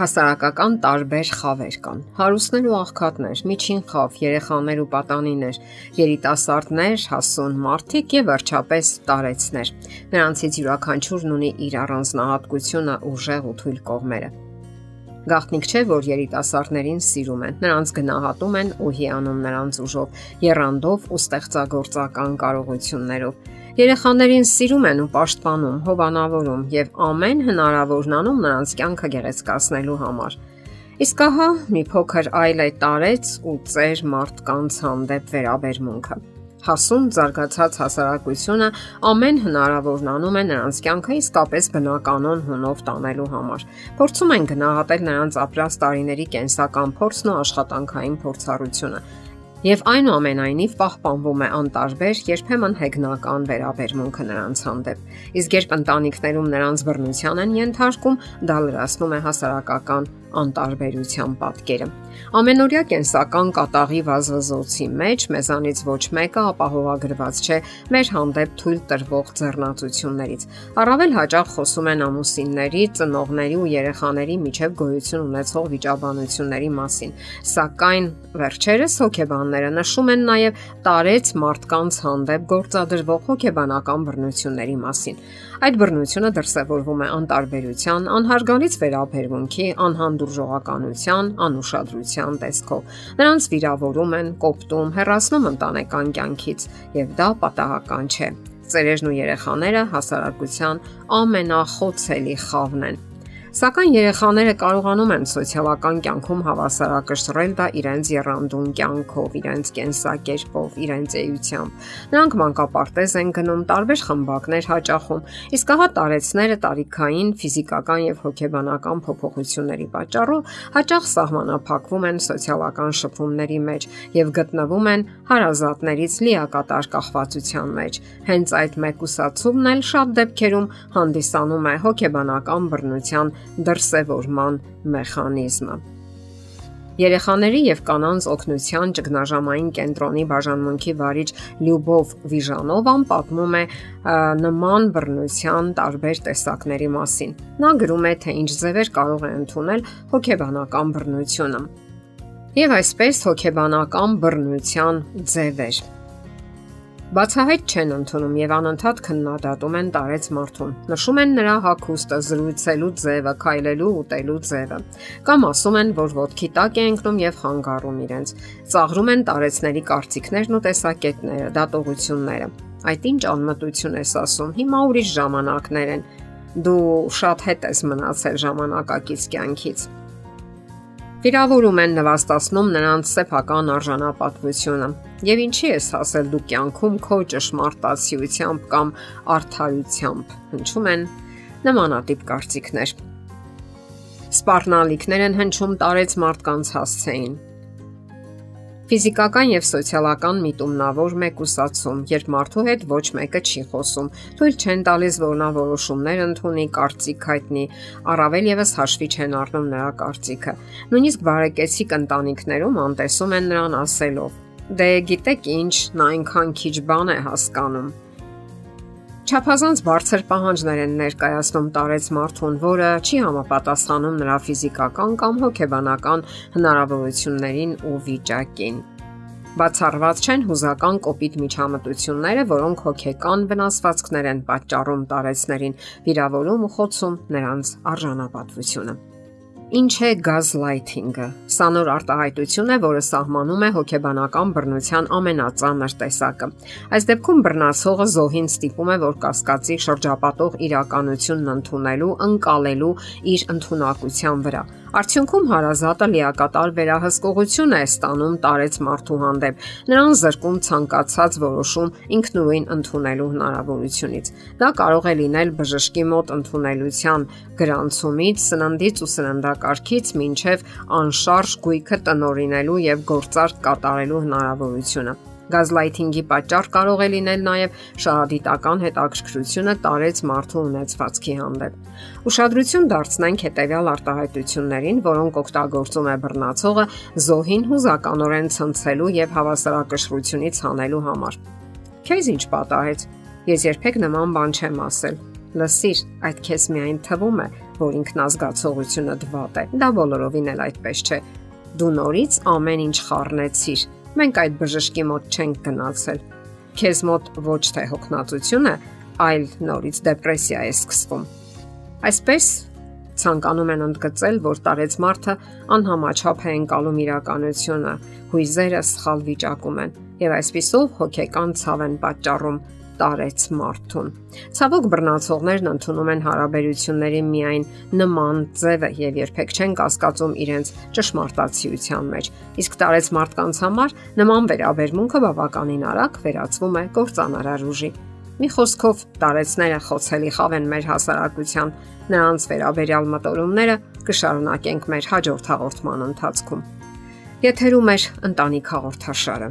Հասարակական տարբեր խավեր կան։ Հարուստներ ու աղքատներ, միջին խավ, երեխաներ ու պատանիներ, երիտասարդներ, հասուն մարդիկ եւ վերջապես տարեցներ։ Նրանցից յուրաքանչյուրն ունի իր առանձնահատկությունը, ուժեղ ու թույլ կողմերը։ Գաղտնիք չէ, որ երիտասարդներին սիրում են, նրանց գնահատում են ու հիանում նրանց ուժով, երանդով ու ստեղծագործական կարողություններով։ Երեխաներին սիրում են ու պաշտպանում, հովանավորում եւ ամեն հնարավորն անում նրանց կյանքը գեղեցկացնելու համար։ Իսկ ահա մի փոքր այլ է տարեց ու ծեր մարդկանց հանդեպ վերաբերմունքը։ Հասուն զարգացած հասարակությունը ամեն հնարավորն անում է նրանց կյանքը իսկապես բնականon հունով տանելու համար։ Փորձում են գնահատել նրանց ապրած տարիների կենսական փորձն ու աշխատանքային փորձառությունը Եվ այնուամենայնիվ պահպանվում է անտարբեր, երբեմն հեգնական վերաբերմունքը նրանց հանդեպ։ Իսկ երբ ընտանիքներում նրանց բռնության են ենթարկում, դա լրացնում է հասարակական անտարբերության պատկերը։ Ամենօրյա կենսական կատաղի վազվզոցի մեջ մեզանից ոչ մեկը ապահովագրված չէ մեր հանդեպ թույլ տրվող ձեռնացություններից։ Առավել հաճախ խոսում են ամուսինների, ծնողների ու երեխաների միջև գոյություն ունեցող վիճաբանությունների մասին։ Սակայն վերջերս հոգեբանները նշում են նաև տարեց մարդկանց հանդեպ գործադրվող հոգեբանական բռնությունների մասին։ Այդ բռնությունը դրսևորվում է անտարբերության, անհարգալից վերաբերմունքի, անհանդուրժողականության, անուշադրության տեսքով։ Նրանց վիրավորում են, կոպտում, հերացնում ընտանեկան կյանքից, եւ դա պատահական չէ։ Ծերերն ու երեխաները հասարակության ամենախոցելի խավն են Սակայն երեխաները կարողանում են սոցիալական կյանքում հավասարակշռել դա իրենց երանդուն կյանքով, իրենց կենսակերպով, իրենց էությամբ։ Նրանք մանկապարտեզ են գնում, տարբեր խմբակներ հաճախում, իսկ ահա տարեցները տարիքային, ֆիզիկական եւ հոգեբանական փոփոխությունների պատճառով հաճախ սահմանափակվում են սոցիալական շփումների մեջ եւ գտնվում են հարազատներից լիակատար կախվածության մեջ։ Հենց այդ մեկուսացումն էլ շատ դեպքերում հանդիսանում է հոգեբանական բռնության դրսևորման մեխանիզմը։ Երեխաների եւ կանանց օգնության ճգնաժամային կենտրոնի բաժանմունքի վարիչ Լյուբով Վիժանովան պատմում է նման բռնության տարբեր տեսակների մասին։ Նա գրում է, թե ինչ ձևեր կարող է ընդունել հոգեբանական բռնությունը։ Եվ այսպես հոգեբանական բռնության ձևեր Բացահայտ չեն ընդունում եւ անընդհատ քննադատում են տարեց մարդուն։ Նշում են նրա հակոստը, զրույցելու ձևը, քայլելու ուտելու ձևը։ Կամ ասում են, որ ոդքի տակ է ընկնում եւ խանգարում իրենց։ Ծաղրում են տարեցների կարծիքներն ու տեսակետները, դատողությունները։ Այդ ինչ անմտություն ես ասում։ Հիմա ուրիշ ժամանակներ են։ Դու շատ հետ ես մնացել ժամանակակից կյանքից։ Վիրավորում են նվաստացնում նրանց սեփական արժանապատվությունը։ Եվ ինչի ես հասել դու կյանքում քո ճշմարտացիությամբ կամ արդարությամբ։ Հնչում են նմանատիպ կարծիքներ։ Սպառնալիքներ են հնչում տարեց մարդկանց հասցեին Ֆիզիկական եւ սոցիալական միտումնավոր մեկուսացում, երբ մարդու հետ ոչ մեկը չի խոսում, թույլ չեն տալիս որ նա որոշումներ ընդունի, կարծիք հայտնի, առավել եւս հաշվի չեն առնում նրա կարծիքը։ Նույնիսկ բարեկեցիկ ընտանիքներում անտեսում են նրան ասելով. Դե գիտեք ինչ, նա այնքան քիչ բան է հասկանում Չափազանց բարձր պահանջներ են ներկայացնում տարեց մարդուն, որը չի համապատասխանում նրա ֆիզիկական կամ հոգեբանական հնարավորություններին ու վիճակին։ Բացառված չեն հուզական կոպիտ միջամտությունները, որոնք հոգեկան վնասվածքներ են պատճառում տարեցներին, վիրավորում ու խոցում նրանց արժանապատվությունը։ Ինչ է գազլայթինգը։ Սա նոր արտահայտություն է, որը սահմանում է հոգեբանական բռնության ամենածանր տեսակը։ Այս դեպքում բռնացողը զոհին ստիպում է, որ կասկածի շրջապատող իրականությունն ընդունելու, ընկալելու իր ընտունակության վրա Արդյունքում հարազատը լիակատար վերահսկողություն է ստանում տարեց մարդու հանդեպ։ Նրան զրկում ցանկացած որոշում ինքնուրույն ընդունելու հնարավորությունից։ Դա կարող է լինել բժշկի մոտ ընդունելության գրանցումից, սննդից ու սննդակարգից մինչև անշարժ գույքը տնորինելու եւ գործարք կատարելու հնարավորությունը։ Գազլայթինգի պատճառ կարող է լինել նաև շահադիտական հետաքրքրությունը տարեց մարդու ունեցվածքի հանդեպ։ Ուշադրություն դարձնենք հետևյալ արտահայտություններին, որոնք օգտագործում է բռնացողը զոհին հուզականորեն ցնցելու եւ հավասարակշռությունից հանելու համար։ Քեզ ինչ պատահեց։ Ես երբեք նման բան չեմ ասել։ Լսիր, այդ քեզ միայն թվում է, որ ինքնազգացողությունը դվատ է։ Դա բոլորովին էլ այդպես չէ։ Դու նորից ամեն ինչ խառնեցիր։ Մենք այդ բժշկի մոտ չենք գնացել։ Քեզ մոտ ոչ թե հոգնածություն է, այլ նորից դեպրեսիա է սկսվում։ Այսպես ցանկանում են ընդգծել, որ տարեց մարդը անհամաչափ է ընկալում իրականությունը, հույզերը սխալ վիճակում են եւ այսпիսով հոգեկան ցավ են պատճառում տարեց մարդուն։ Ցավոք բռնացողներն ընդունում են հարաբերությունների միայն նման ձևը եւ երբեք չեն կասկածում իրենց ճշմարտացիության մեջ։ Իսկ տարեց մարդկանց համար նման վերաբերմունքը բավականին արագ վերածվում է կործանարար ուժի։ Մի խոսքով տարեցները խոցելի խավ են մեր հասարակության նրանց վերաբերյալ մտորումները կշարունակենք մեր հաջորդ հաղորդման ընթացքում։ Եթերում է ընտանիք հաղորդաշարը։